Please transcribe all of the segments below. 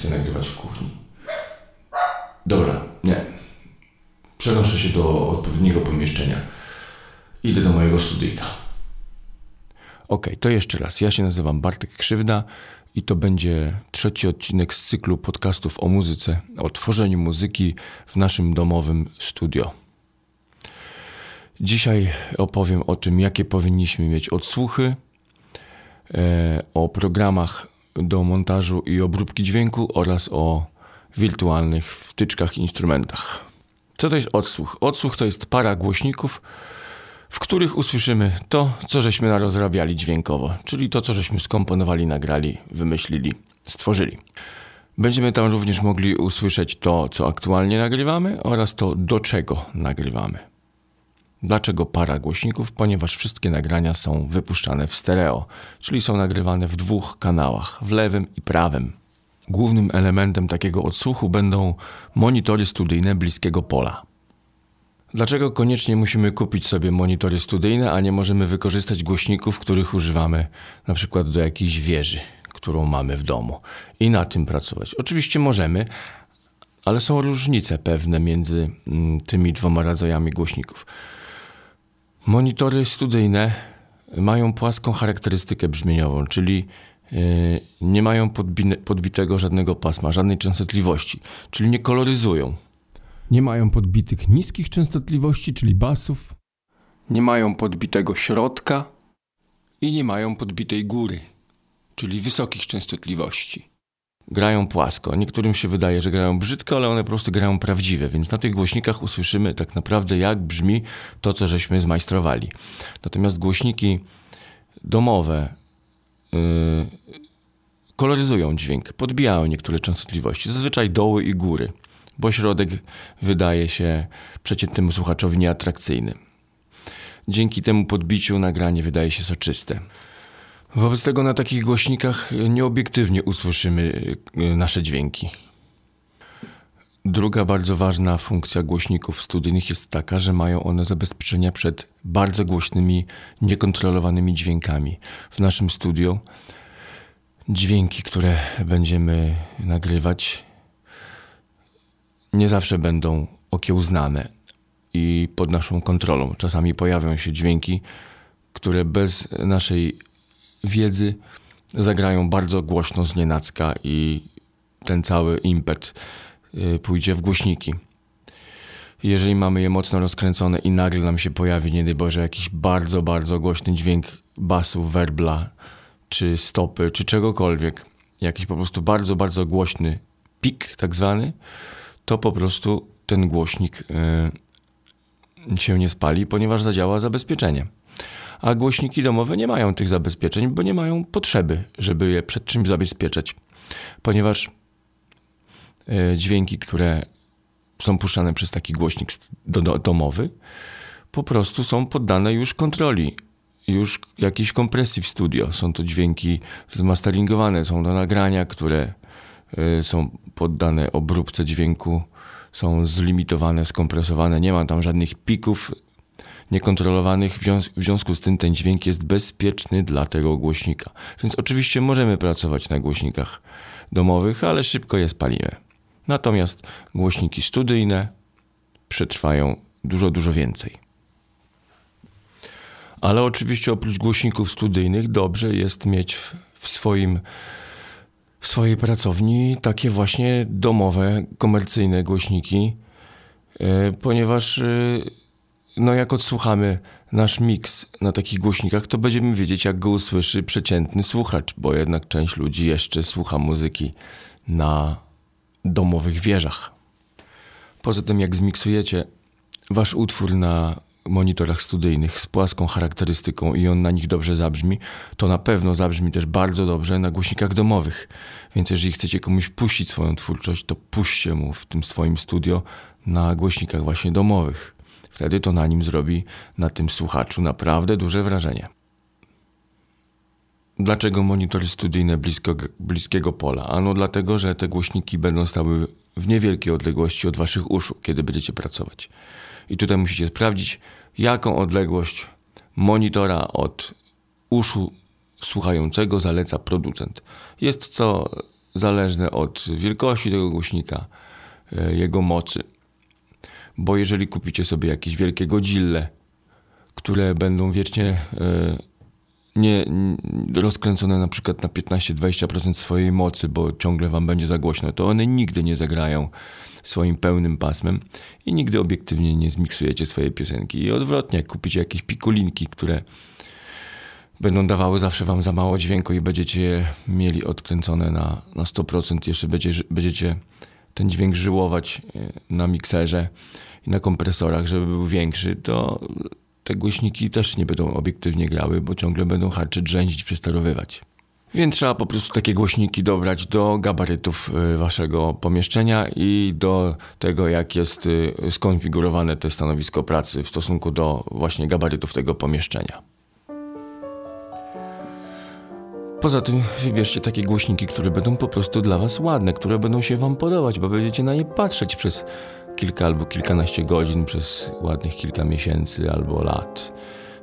chcę nagrywać w kuchni. Dobra, nie. Przenoszę się do odpowiedniego pomieszczenia. Idę do mojego studyjka. Ok, to jeszcze raz. Ja się nazywam Bartek Krzywda i to będzie trzeci odcinek z cyklu podcastów o muzyce, o tworzeniu muzyki w naszym domowym studio. Dzisiaj opowiem o tym, jakie powinniśmy mieć odsłuchy, e, o programach do montażu i obróbki dźwięku oraz o wirtualnych wtyczkach i instrumentach. Co to jest odsłuch? Odsłuch to jest para głośników, w których usłyszymy to, co żeśmy narozrabiali dźwiękowo, czyli to, co żeśmy skomponowali, nagrali, wymyślili, stworzyli. Będziemy tam również mogli usłyszeć to, co aktualnie nagrywamy oraz to, do czego nagrywamy. Dlaczego para głośników? Ponieważ wszystkie nagrania są wypuszczane w stereo, czyli są nagrywane w dwóch kanałach, w lewym i prawym. Głównym elementem takiego odsłuchu będą monitory studyjne bliskiego pola. Dlaczego koniecznie musimy kupić sobie monitory studyjne, a nie możemy wykorzystać głośników, których używamy na przykład do jakiejś wieży, którą mamy w domu i na tym pracować? Oczywiście możemy, ale są różnice pewne między mm, tymi dwoma rodzajami głośników. Monitory studyjne mają płaską charakterystykę brzmieniową, czyli yy, nie mają podbitego żadnego pasma, żadnej częstotliwości, czyli nie koloryzują. Nie mają podbitych niskich częstotliwości, czyli basów. Nie mają podbitego środka i nie mają podbitej góry, czyli wysokich częstotliwości grają płasko. Niektórym się wydaje, że grają brzydko, ale one po prostu grają prawdziwe, więc na tych głośnikach usłyszymy tak naprawdę, jak brzmi to, co żeśmy zmajstrowali. Natomiast głośniki domowe yy, koloryzują dźwięk, podbijają niektóre częstotliwości, zazwyczaj doły i góry, bo środek wydaje się przeciętnemu słuchaczowi nieatrakcyjny. Dzięki temu podbiciu nagranie wydaje się soczyste. Wobec tego na takich głośnikach nieobiektywnie usłyszymy y, nasze dźwięki. Druga bardzo ważna funkcja głośników studyjnych jest taka, że mają one zabezpieczenia przed bardzo głośnymi, niekontrolowanymi dźwiękami. W naszym studiu dźwięki, które będziemy nagrywać, nie zawsze będą okiełznane i pod naszą kontrolą. Czasami pojawią się dźwięki, które bez naszej wiedzy zagrają bardzo głośno z nienacka i ten cały impet y, pójdzie w głośniki. Jeżeli mamy je mocno rozkręcone i nagle nam się pojawi, nie daj Boże, jakiś bardzo, bardzo głośny dźwięk basu, werbla, czy stopy, czy czegokolwiek, jakiś po prostu bardzo, bardzo głośny pik tak zwany, to po prostu ten głośnik yy, się nie spali, ponieważ zadziała zabezpieczenie a głośniki domowe nie mają tych zabezpieczeń, bo nie mają potrzeby, żeby je przed czymś zabezpieczać, ponieważ e, dźwięki, które są puszczane przez taki głośnik domowy, po prostu są poddane już kontroli, już jakiejś kompresji w studio. Są to dźwięki zmasteringowane, są to nagrania, które e, są poddane obróbce dźwięku, są zlimitowane, skompresowane, nie ma tam żadnych pików niekontrolowanych. W, związ w związku z tym ten dźwięk jest bezpieczny dla tego głośnika. Więc oczywiście możemy pracować na głośnikach domowych, ale szybko je spalimy. Natomiast głośniki studyjne przetrwają dużo, dużo więcej. Ale oczywiście oprócz głośników studyjnych dobrze jest mieć w, w swoim w swojej pracowni takie właśnie domowe, komercyjne głośniki, e, ponieważ e, no jak odsłuchamy nasz miks na takich głośnikach, to będziemy wiedzieć, jak go usłyszy przeciętny słuchacz, bo jednak część ludzi jeszcze słucha muzyki na domowych wieżach. Poza tym, jak zmiksujecie wasz utwór na monitorach studyjnych z płaską charakterystyką i on na nich dobrze zabrzmi, to na pewno zabrzmi też bardzo dobrze na głośnikach domowych. Więc jeżeli chcecie komuś puścić swoją twórczość, to puśćcie mu w tym swoim studio na głośnikach właśnie domowych. Wtedy to na nim zrobi, na tym słuchaczu, naprawdę duże wrażenie. Dlaczego monitory studyjne blisko, bliskiego pola? Ano dlatego, że te głośniki będą stały w niewielkiej odległości od waszych uszu, kiedy będziecie pracować. I tutaj musicie sprawdzić, jaką odległość monitora od uszu słuchającego zaleca producent. Jest to zależne od wielkości tego głośnika, e, jego mocy. Bo jeżeli kupicie sobie jakieś wielkie godzille, które będą wiecznie e, nie, rozkręcone na przykład na 15-20% swojej mocy, bo ciągle wam będzie za głośno, to one nigdy nie zagrają swoim pełnym pasmem i nigdy obiektywnie nie zmiksujecie swojej piosenki. I odwrotnie, jak kupicie jakieś pikulinki, które będą dawały zawsze wam za mało dźwięku i będziecie je mieli odkręcone na, na 100%, jeszcze będziecie, będziecie ten dźwięk żyłować e, na mikserze i na kompresorach, żeby był większy, to te głośniki też nie będą obiektywnie grały, bo ciągle będą harczyć, drzędzić, przesterowywać. Więc trzeba po prostu takie głośniki dobrać do gabarytów y, waszego pomieszczenia i do tego, jak jest y, skonfigurowane to stanowisko pracy w stosunku do właśnie gabarytów tego pomieszczenia. Poza tym wybierzcie takie głośniki, które będą po prostu dla Was ładne, które będą się Wam podobać, bo będziecie na nie patrzeć przez kilka albo kilkanaście godzin, przez ładnych kilka miesięcy albo lat.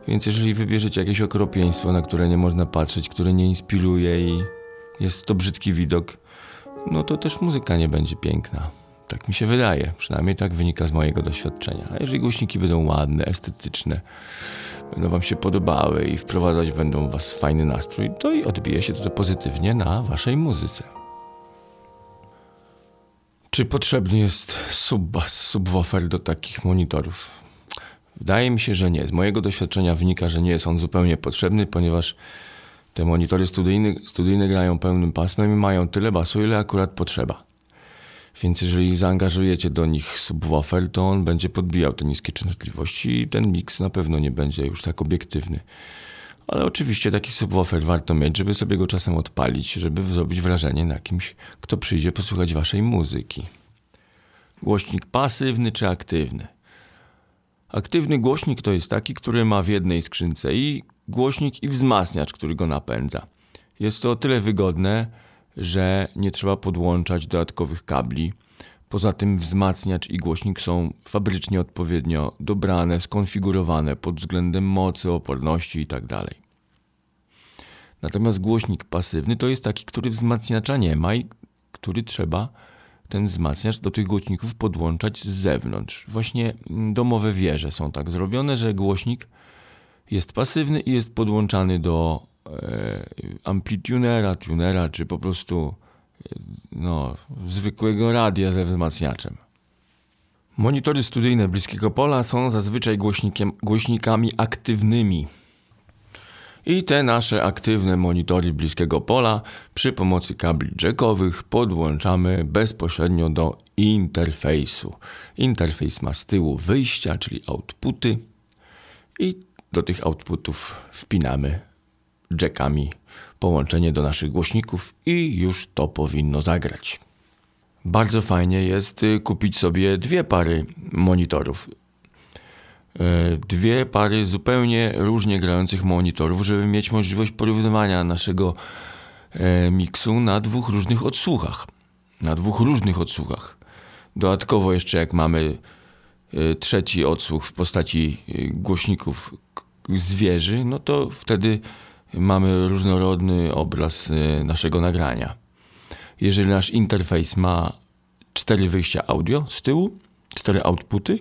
Więc jeżeli wybierzecie jakieś okropieństwo, na które nie można patrzeć, które nie inspiruje i jest to brzydki widok, no to też muzyka nie będzie piękna. Tak mi się wydaje, przynajmniej tak wynika z mojego doświadczenia. A jeżeli głośniki będą ładne, estetyczne, będą Wam się podobały i wprowadzać będą Was w fajny nastrój, to i odbije się to pozytywnie na Waszej muzyce. Czy potrzebny jest subbas, subwoofer do takich monitorów? Wydaje mi się, że nie. Z mojego doświadczenia wynika, że nie jest on zupełnie potrzebny, ponieważ te monitory studyjne, studyjne grają pełnym pasmem i mają tyle basu, ile akurat potrzeba. Więc jeżeli zaangażujecie do nich subwoofer, to on będzie podbijał te niskie częstotliwości i ten miks na pewno nie będzie już tak obiektywny. Ale oczywiście taki subwoofer warto mieć, żeby sobie go czasem odpalić, żeby zrobić wrażenie na kimś, kto przyjdzie posłuchać waszej muzyki. Głośnik pasywny czy aktywny? Aktywny głośnik to jest taki, który ma w jednej skrzynce i głośnik i wzmacniacz, który go napędza. Jest to o tyle wygodne, że nie trzeba podłączać dodatkowych kabli. Poza tym wzmacniacz i głośnik są fabrycznie odpowiednio dobrane, skonfigurowane pod względem mocy, oporności itd. Tak Natomiast głośnik pasywny to jest taki, który wzmacniacza nie ma i który trzeba ten wzmacniacz do tych głośników podłączać z zewnątrz. Właśnie domowe wieże są tak zrobione, że głośnik jest pasywny i jest podłączany do e, amplitunera, tunera, czy po prostu no, zwykłego radia ze wzmacniaczem. Monitory studyjne bliskiego pola są zazwyczaj głośnikami aktywnymi. I te nasze aktywne monitory bliskiego pola przy pomocy kabli jackowych podłączamy bezpośrednio do interfejsu. Interfejs ma z tyłu wyjścia, czyli outputy i do tych outputów wpinamy jackami połączenie do naszych głośników i już to powinno zagrać. Bardzo fajnie jest y, kupić sobie dwie pary monitorów. E, dwie pary zupełnie różnie grających monitorów, żeby mieć możliwość porównywania naszego e, miksu na dwóch różnych odsłuchach. Na dwóch różnych odsłuchach. Dodatkowo jeszcze jak mamy e, trzeci odsłuch w postaci głośników zwierzy, no to wtedy mamy różnorodny obraz naszego nagrania. Jeżeli nasz interfejs ma cztery wyjścia audio z tyłu, cztery outputy,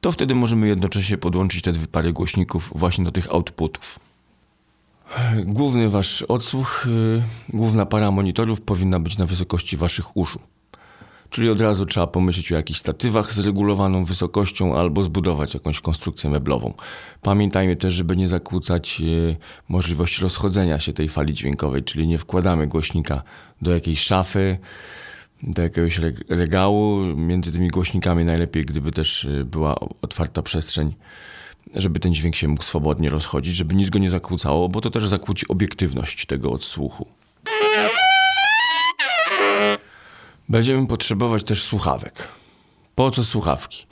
to wtedy możemy jednocześnie podłączyć te dwie pary głośników właśnie do tych outputów. Główny wasz odsłuch, yy, główna para monitorów powinna być na wysokości waszych uszu. Czyli od razu trzeba pomyśleć o jakichś statywach z regulowaną wysokością albo zbudować jakąś konstrukcję meblową. Pamiętajmy też, żeby nie zakłócać yy, możliwości rozchodzenia się tej fali dźwiękowej, czyli nie wkładamy głośnika do jakiejś szafy, do jakiegoś regału. Między tymi głośnikami najlepiej, gdyby też y, była otwarta przestrzeń, żeby ten dźwięk się mógł swobodnie rozchodzić, żeby nic go nie zakłócało, bo to też zakłóci obiektywność tego odsłuchu. Będziemy potrzebować też słuchawek. Po co słuchawki?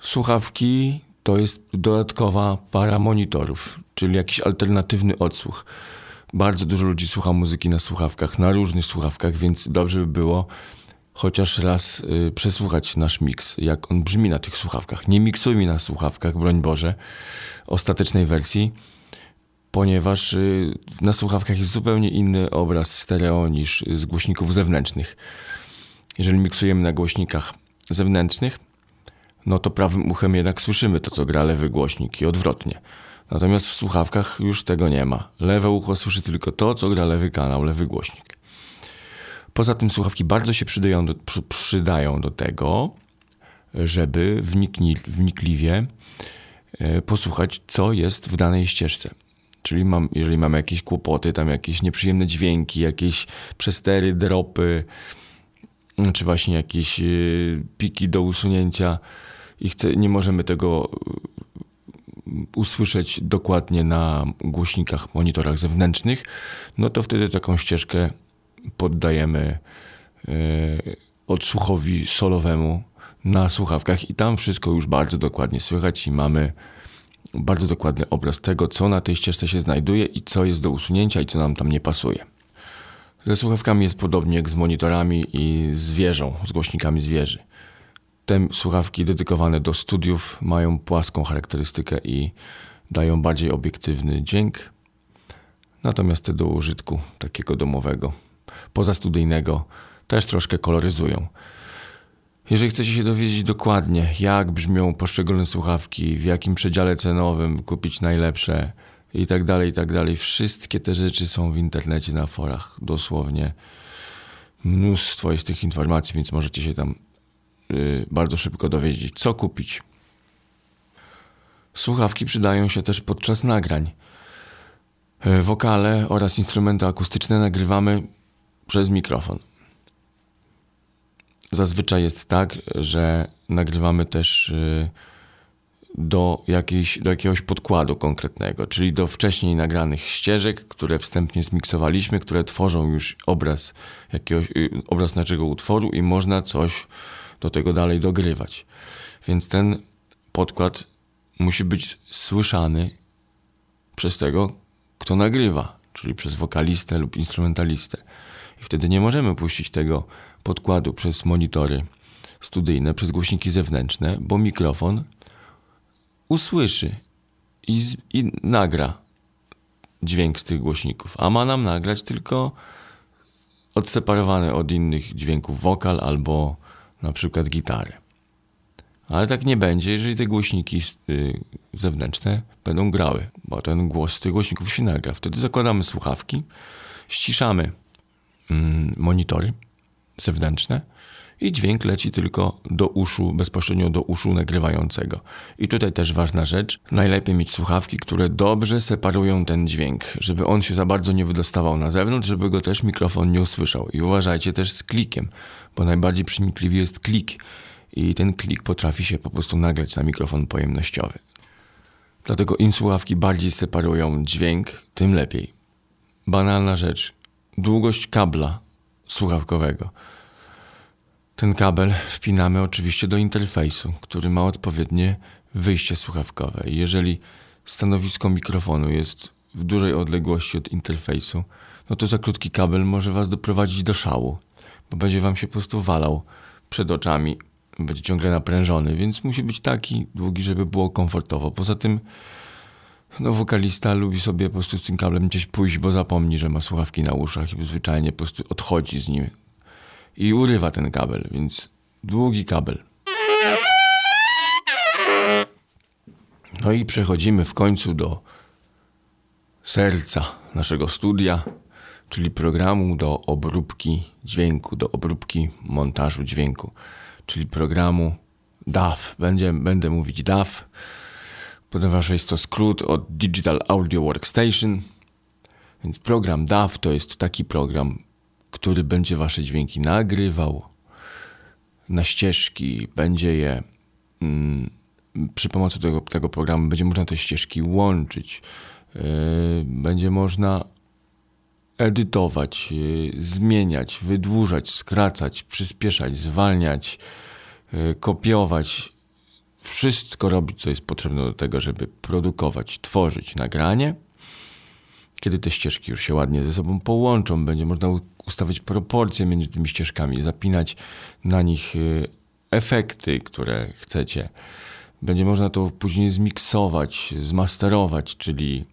Słuchawki to jest dodatkowa para monitorów, czyli jakiś alternatywny odsłuch. Bardzo dużo ludzi słucha muzyki na słuchawkach, na różnych słuchawkach, więc dobrze by było chociaż raz y, przesłuchać nasz miks, jak on brzmi na tych słuchawkach. Nie miksujmy na słuchawkach, broń Boże, ostatecznej wersji, ponieważ y, na słuchawkach jest zupełnie inny obraz stereo niż z głośników zewnętrznych. Jeżeli miksujemy na głośnikach zewnętrznych, no to prawym uchem jednak słyszymy to, co gra lewy głośnik i odwrotnie. Natomiast w słuchawkach już tego nie ma. Lewe ucho słyszy tylko to, co gra lewy kanał, lewy głośnik. Poza tym słuchawki bardzo się przydają do, przydają do tego, żeby wnikni, wnikliwie e, posłuchać, co jest w danej ścieżce. Czyli mam, jeżeli mamy jakieś kłopoty, tam jakieś nieprzyjemne dźwięki, jakieś przestery, dropy, czy właśnie jakieś e, piki do usunięcia i chce, nie możemy tego e, usłyszeć dokładnie na głośnikach, monitorach zewnętrznych, no to wtedy taką ścieżkę poddajemy odsłuchowi solowemu na słuchawkach i tam wszystko już bardzo dokładnie słychać i mamy bardzo dokładny obraz tego, co na tej ścieżce się znajduje i co jest do usunięcia i co nam tam nie pasuje. Ze słuchawkami jest podobnie jak z monitorami i z z głośnikami zwierzy. Te słuchawki dedykowane do studiów mają płaską charakterystykę i dają bardziej obiektywny dźwięk, natomiast te do użytku takiego domowego, pozastudyjnego też troszkę koloryzują. Jeżeli chcecie się dowiedzieć dokładnie, jak brzmią poszczególne słuchawki, w jakim przedziale cenowym kupić najlepsze i tak dalej, i tak dalej, wszystkie te rzeczy są w internecie, na forach, dosłownie. Mnóstwo jest tych informacji, więc możecie się tam yy, bardzo szybko dowiedzieć, co kupić. Słuchawki przydają się też podczas nagrań. Yy, wokale oraz instrumenty akustyczne nagrywamy przez mikrofon. Zazwyczaj jest tak, że nagrywamy też y, do, jakiejś, do jakiegoś podkładu konkretnego, czyli do wcześniej nagranych ścieżek, które wstępnie zmiksowaliśmy, które tworzą już obraz, jakiegoś, y, obraz naszego utworu i można coś do tego dalej dogrywać. Więc ten podkład musi być słyszany przez tego, kto nagrywa, czyli przez wokalistę lub instrumentalistę. I wtedy nie możemy puścić tego podkładu przez monitory studyjne, przez głośniki zewnętrzne, bo mikrofon usłyszy i, z, i nagra dźwięk z tych głośników, a ma nam nagrać tylko odseparowany od innych dźwięków wokal albo na przykład gitary. Ale tak nie będzie, jeżeli te głośniki y, zewnętrzne będą grały, bo ten głos z tych głośników się nagra. Wtedy zakładamy słuchawki, ściszamy mm, monitory zewnętrzne i dźwięk leci tylko do uszu, bezpośrednio do uszu nagrywającego. I tutaj też ważna rzecz, najlepiej mieć słuchawki, które dobrze separują ten dźwięk, żeby on się za bardzo nie wydostawał na zewnątrz, żeby go też mikrofon nie usłyszał. I uważajcie też z klikiem, bo najbardziej przenikliwy jest klik i ten klik potrafi się po prostu nagrać na mikrofon pojemnościowy. Dlatego im słuchawki bardziej separują dźwięk, tym lepiej. Banalna rzecz. Długość kabla słuchawkowego. Ten kabel wpinamy oczywiście do interfejsu, który ma odpowiednie wyjście słuchawkowe. jeżeli stanowisko mikrofonu jest w dużej odległości od interfejsu, no to za krótki kabel może Was doprowadzić do szału, bo będzie Wam się po prostu walał przed oczami, będzie ciągle naprężony, więc musi być taki długi, żeby było komfortowo. Poza tym no, wokalista lubi sobie po prostu z tym kablem gdzieś pójść, bo zapomni, że ma słuchawki na uszach i zwyczajnie po prostu odchodzi z nim i urywa ten kabel, więc długi kabel. No i przechodzimy w końcu do serca naszego studia, czyli programu do obróbki dźwięku, do obróbki montażu dźwięku, czyli programu DAW. Będzie, będę mówić DAW ponieważ jest to skrót od Digital Audio Workstation. Więc program DAW to jest taki program, który będzie wasze dźwięki nagrywał na ścieżki, będzie je mm, przy pomocy tego, tego programu będzie można te ścieżki łączyć, yy, będzie można edytować, yy, zmieniać, wydłużać, skracać, przyspieszać, zwalniać, yy, kopiować wszystko robić, co jest potrzebne do tego, żeby produkować, tworzyć nagranie. Kiedy te ścieżki już się ładnie ze sobą połączą, będzie można ustawić proporcje między tymi ścieżkami, zapinać na nich y, efekty, które chcecie. Będzie można to później zmiksować, zmasterować, czyli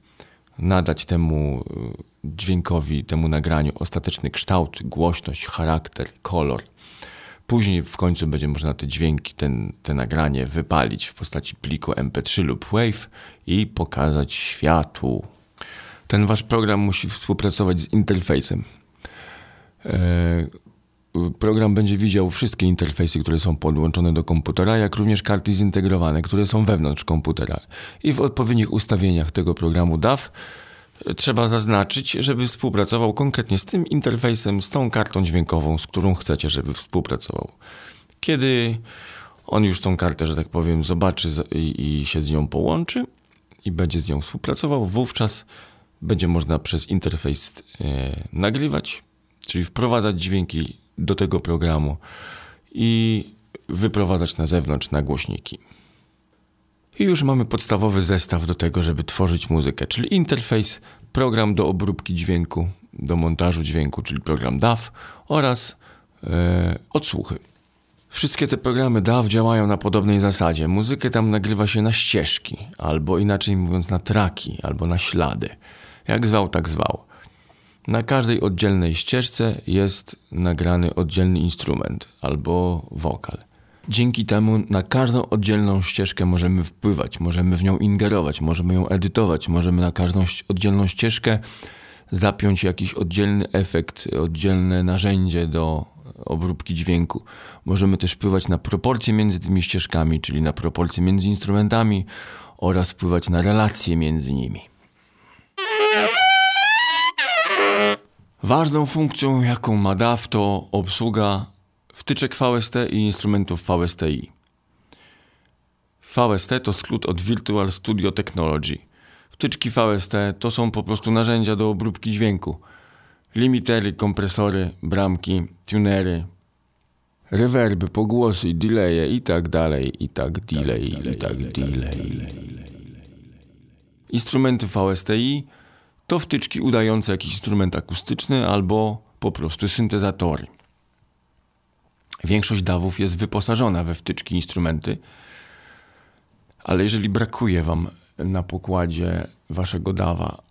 nadać temu y, dźwiękowi, temu nagraniu ostateczny kształt, głośność, charakter, kolor. Później w końcu będzie można te dźwięki, ten, te nagranie wypalić w postaci pliku MP3 lub WAV i pokazać światu. Ten wasz program musi współpracować z interfejsem. E, program będzie widział wszystkie interfejsy, które są podłączone do komputera, jak również karty zintegrowane, które są wewnątrz komputera. I w odpowiednich ustawieniach tego programu DAW trzeba zaznaczyć, żeby współpracował konkretnie z tym interfejsem, z tą kartą dźwiękową, z którą chcecie, żeby współpracował. Kiedy on już tą kartę, że tak powiem, zobaczy i, się z nią połączy i będzie z nią współpracował, wówczas będzie można przez interfejs e, nagrywać, czyli wprowadzać dźwięki do tego programu i wyprowadzać na zewnątrz na głośniki. I już mamy podstawowy zestaw do tego, żeby tworzyć muzykę, czyli interfejs, program do obróbki dźwięku, do montażu dźwięku, czyli program DAW oraz e, odsłuchy. Wszystkie te programy DAW działają na podobnej zasadzie. Muzykę tam nagrywa się na ścieżki, albo inaczej mówiąc na traki, albo na ślady. Jak zwał, tak zwał. Na każdej oddzielnej ścieżce jest nagrany oddzielny instrument albo wokal. Dzięki temu na każdą oddzielną ścieżkę możemy wpływać, możemy w nią ingerować, możemy ją edytować, możemy na każdą oddzielną ścieżkę zapiąć jakiś oddzielny efekt, oddzielne narzędzie do obróbki dźwięku. Możemy też wpływać na proporcje między tymi ścieżkami, czyli na proporcje między instrumentami oraz wpływać na relacje między nimi. Ważną funkcją, jaką ma DAW, to obsługa wtyczek VST i instrumentów VSTI. VST to skrót od Virtual Studio Technology. Wtyczki VST to są po prostu narzędzia do obróbki dźwięku. Limitery, kompresory, bramki, tunery, rewerby, pogłosy, delaye i tak dalej, i tak delay, i tak delay. Instrumenty VSTI to wtyczki udające jakiś instrument akustyczny albo po prostu syntezatory. Większość dawów jest wyposażona we wtyczki instrumenty, ale jeżeli brakuje Wam na pokładzie Waszego dawa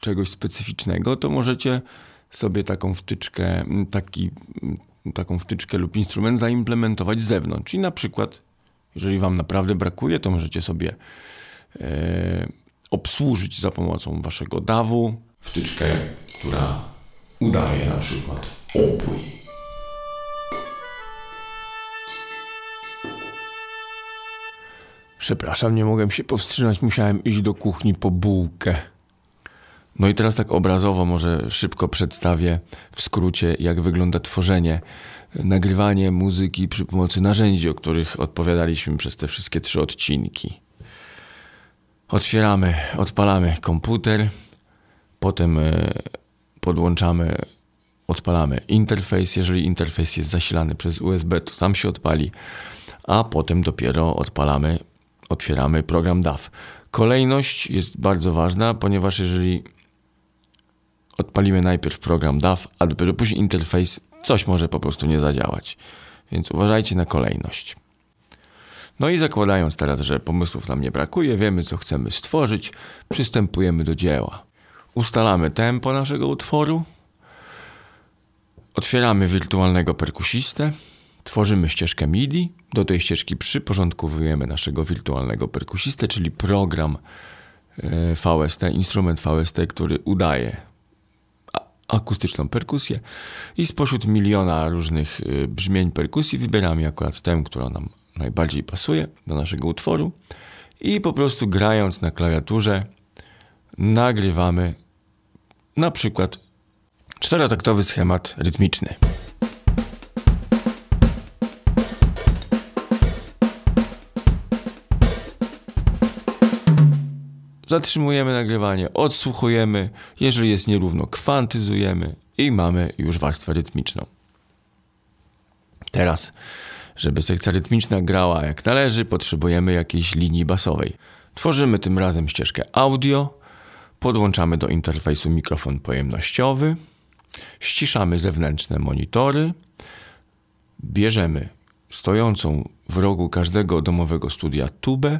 czegoś specyficznego, to możecie sobie taką wtyczkę, taki, taką wtyczkę lub instrument zaimplementować z zewnątrz. I na przykład, jeżeli Wam naprawdę brakuje, to możecie sobie e, obsłużyć za pomocą Waszego dawu wtyczkę, która udaje na przykład opój. Przepraszam, nie mogłem się powstrzymać, musiałem iść do kuchni po bułkę. No i teraz tak obrazowo może szybko przedstawię w skrócie, jak wygląda tworzenie, nagrywanie muzyki przy pomocy narzędzi, o których odpowiadaliśmy przez te wszystkie trzy odcinki. Otwieramy, odpalamy komputer, potem e, podłączamy, odpalamy interfejs. Jeżeli interfejs jest zasilany przez USB, to sam się odpali, a potem dopiero odpalamy otwieramy program DAW. Kolejność jest bardzo ważna, ponieważ jeżeli odpalimy najpierw program DAW, a dopiero później interfejs, coś może po prostu nie zadziałać. Więc uważajcie na kolejność. No i zakładając teraz, że pomysłów nam nie brakuje, wiemy co chcemy stworzyć, przystępujemy do dzieła. Ustalamy tempo naszego utworu, otwieramy wirtualnego perkusistę, Tworzymy ścieżkę MIDI. Do tej ścieżki przyporządkowujemy naszego wirtualnego perkusistę, czyli program e, VST, instrument VST, który udaje akustyczną perkusję i spośród miliona różnych e, brzmień perkusji wybieramy akurat tę, która nam najbardziej pasuje do naszego utworu i po prostu grając na klawiaturze nagrywamy na przykład czterotaktowy schemat rytmiczny. Zatrzymujemy nagrywanie, odsłuchujemy, jeżeli jest nierówno, kwantyzujemy i mamy już warstwę rytmiczną. Teraz, żeby sekcja rytmiczna grała jak należy, potrzebujemy jakiejś linii basowej. Tworzymy tym razem ścieżkę audio, podłączamy do interfejsu mikrofon pojemnościowy, ściszamy zewnętrzne monitory, bierzemy stojącą w rogu każdego domowego studia tubę,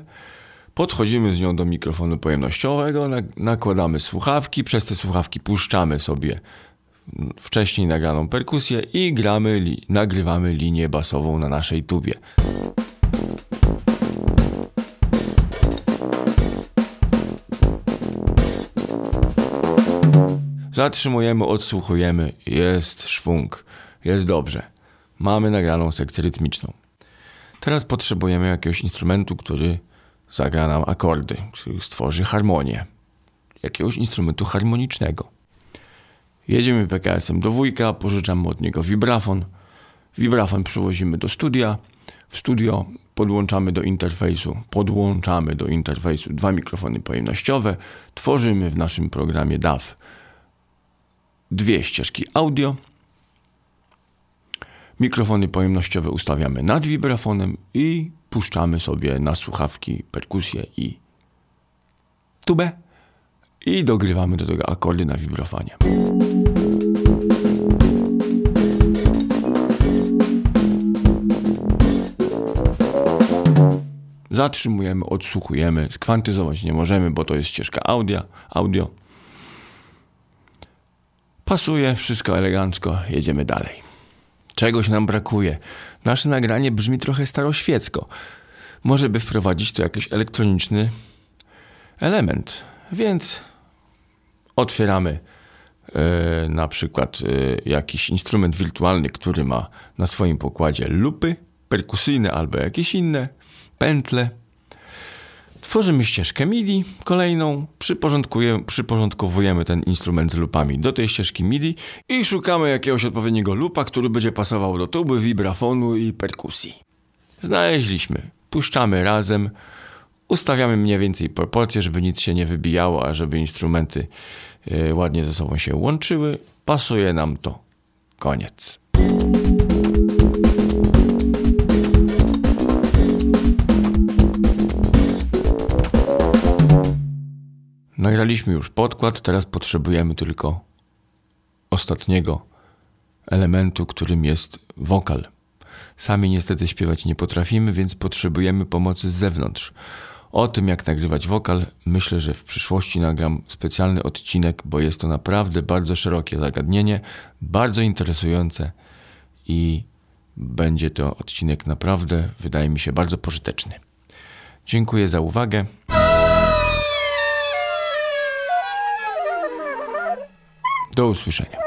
Podchodzimy z nią do mikrofonu pojemnościowego, nakładamy słuchawki, przez te słuchawki puszczamy sobie wcześniej nagraną perkusję i gramy, li, nagrywamy linię basową na naszej tubie. Zatrzymujemy, odsłuchujemy, jest szwung, jest dobrze. Mamy nagraną sekcję rytmiczną. Teraz potrzebujemy jakiegoś instrumentu, który zagra nam akordy, który stworzy harmonię. Jakiegoś instrumentu harmonicznego. Jedziemy PKS-em do wujka, pożyczamy od niego vibrafon. Vibrafon przywozimy do studia. W studio podłączamy do interfejsu, podłączamy do interfejsu dwa mikrofony pojemnościowe. Tworzymy w naszym programie DAW dwie ścieżki audio. Mikrofony pojemnościowe ustawiamy nad vibrafonem i puszczamy sobie na słuchawki perkusję i tubę i dogrywamy do tego akordy na vibrafonie. Zatrzymujemy, odsłuchujemy, skwantyzować nie możemy, bo to jest ścieżka audio. audio. Pasuje, wszystko elegancko, jedziemy dalej. Czegoś nam brakuje. Nasze nagranie brzmi trochę staroświecko. Może by wprowadzić tu jakiś elektroniczny element. Więc otwieramy e, na przykład e, jakiś instrument wirtualny, który ma na swoim pokładzie lupy perkusyjne albo jakieś inne, pętle Tworzymy ścieżkę MIDI kolejną, przyporządkowujemy ten instrument z lupami do tej ścieżki MIDI i szukamy jakiegoś odpowiedniego lupa, który będzie pasował do tuby, vibrafonu i perkusji. Znaleźliśmy. Puszczamy razem, ustawiamy mniej więcej proporcje, żeby nic się nie wybijało, a żeby instrumenty yy, ładnie ze sobą się łączyły. Pasuje nam to. Koniec. Nagraliśmy już podkład, teraz potrzebujemy tylko ostatniego elementu, którym jest wokal. Sami niestety śpiewać nie potrafimy, więc potrzebujemy pomocy z zewnątrz. O tym, jak nagrywać wokal, myślę, że w przyszłości nagram specjalny odcinek, bo jest to naprawdę bardzo szerokie zagadnienie, bardzo interesujące i będzie to odcinek naprawdę, wydaje mi się, bardzo pożyteczny. Dziękuję za uwagę. Do usłyszenia.